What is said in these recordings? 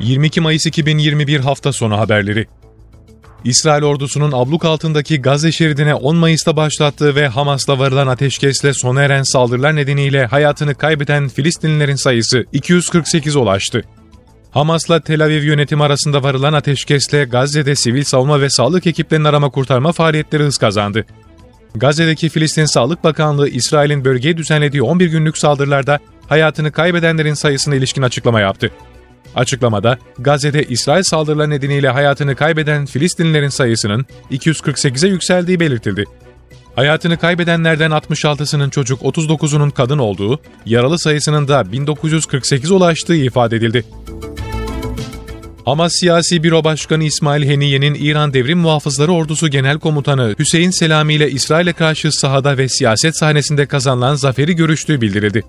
22 Mayıs 2021 hafta sonu haberleri. İsrail ordusunun abluk altındaki Gazze şeridine 10 Mayıs'ta başlattığı ve Hamas'la varılan ateşkesle sona eren saldırılar nedeniyle hayatını kaybeden Filistinlilerin sayısı 248 ulaştı. Hamas'la Tel Aviv yönetimi arasında varılan ateşkesle Gazze'de sivil savunma ve sağlık ekiplerinin arama kurtarma faaliyetleri hız kazandı. Gazze'deki Filistin Sağlık Bakanlığı, İsrail'in bölgeye düzenlediği 11 günlük saldırılarda hayatını kaybedenlerin sayısına ilişkin açıklama yaptı. Açıklamada Gazze'de İsrail saldırıları nedeniyle hayatını kaybeden Filistinlilerin sayısının 248'e yükseldiği belirtildi. Hayatını kaybedenlerden 66'sının çocuk, 39'unun kadın olduğu, yaralı sayısının da 1948 ulaştığı ifade edildi. Hamas Siyasi Büro Başkanı İsmail Heniye'nin İran Devrim Muhafızları Ordusu Genel Komutanı Hüseyin Selami ile İsrail'e karşı sahada ve siyaset sahnesinde kazanılan zaferi görüştüğü bildirildi.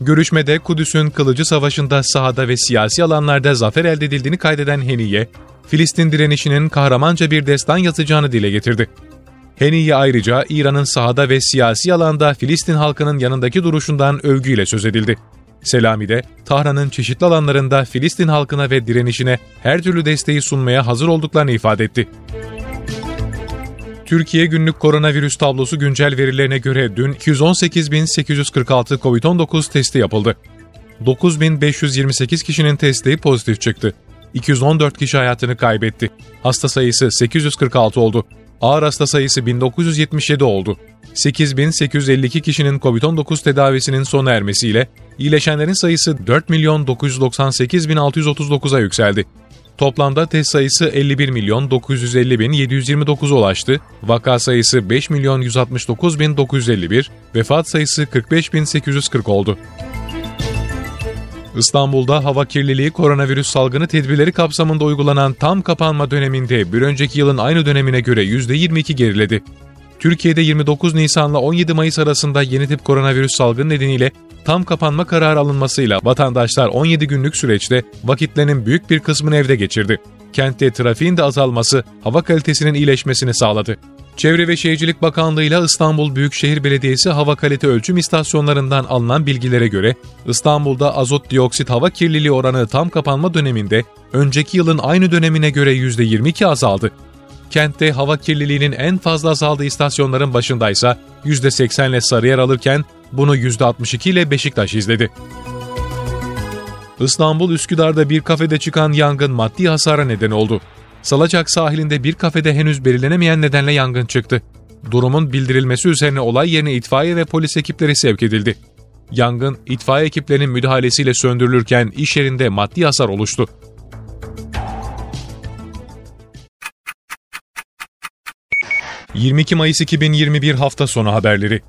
Görüşmede Kudüs'ün kılıcı savaşında sahada ve siyasi alanlarda zafer elde edildiğini kaydeden Heniye, Filistin direnişinin kahramanca bir destan yazacağını dile getirdi. Heniye ayrıca İran'ın sahada ve siyasi alanda Filistin halkının yanındaki duruşundan övgüyle söz edildi. Selami de Tahran'ın çeşitli alanlarında Filistin halkına ve direnişine her türlü desteği sunmaya hazır olduklarını ifade etti. Türkiye günlük koronavirüs tablosu güncel verilerine göre dün 218.846 COVID-19 testi yapıldı. 9.528 kişinin testi pozitif çıktı. 214 kişi hayatını kaybetti. Hasta sayısı 846 oldu. Ağır hasta sayısı 1977 oldu. 8852 kişinin COVID-19 tedavisinin sona ermesiyle iyileşenlerin sayısı 4 milyon 998 bin 639'a yükseldi. Toplamda test sayısı 51 milyon 950 bin 729 ulaştı. Vaka sayısı 5 milyon 169 bin 951, vefat sayısı 45 bin 840 oldu. İstanbul'da hava kirliliği koronavirüs salgını tedbirleri kapsamında uygulanan tam kapanma döneminde bir önceki yılın aynı dönemine göre %22 geriledi. Türkiye'de 29 Nisan'la 17 Mayıs arasında yeni tip koronavirüs salgını nedeniyle tam kapanma kararı alınmasıyla vatandaşlar 17 günlük süreçte vakitlerinin büyük bir kısmını evde geçirdi. Kentte trafiğin de azalması hava kalitesinin iyileşmesini sağladı. Çevre ve Şehircilik Bakanlığı ile İstanbul Büyükşehir Belediyesi hava kalite ölçüm istasyonlarından alınan bilgilere göre İstanbul'da azot dioksit hava kirliliği oranı tam kapanma döneminde önceki yılın aynı dönemine göre %22 azaldı. Kentte hava kirliliğinin en fazla azaldığı istasyonların başındaysa %80 ile Sarıyer alırken bunu %62 ile Beşiktaş izledi. İstanbul Üsküdar'da bir kafede çıkan yangın maddi hasara neden oldu. Salacak sahilinde bir kafede henüz belirlenemeyen nedenle yangın çıktı. Durumun bildirilmesi üzerine olay yerine itfaiye ve polis ekipleri sevk edildi. Yangın itfaiye ekiplerinin müdahalesiyle söndürülürken iş yerinde maddi hasar oluştu. ...22 Mayıs 2021 hafta sonu haberleri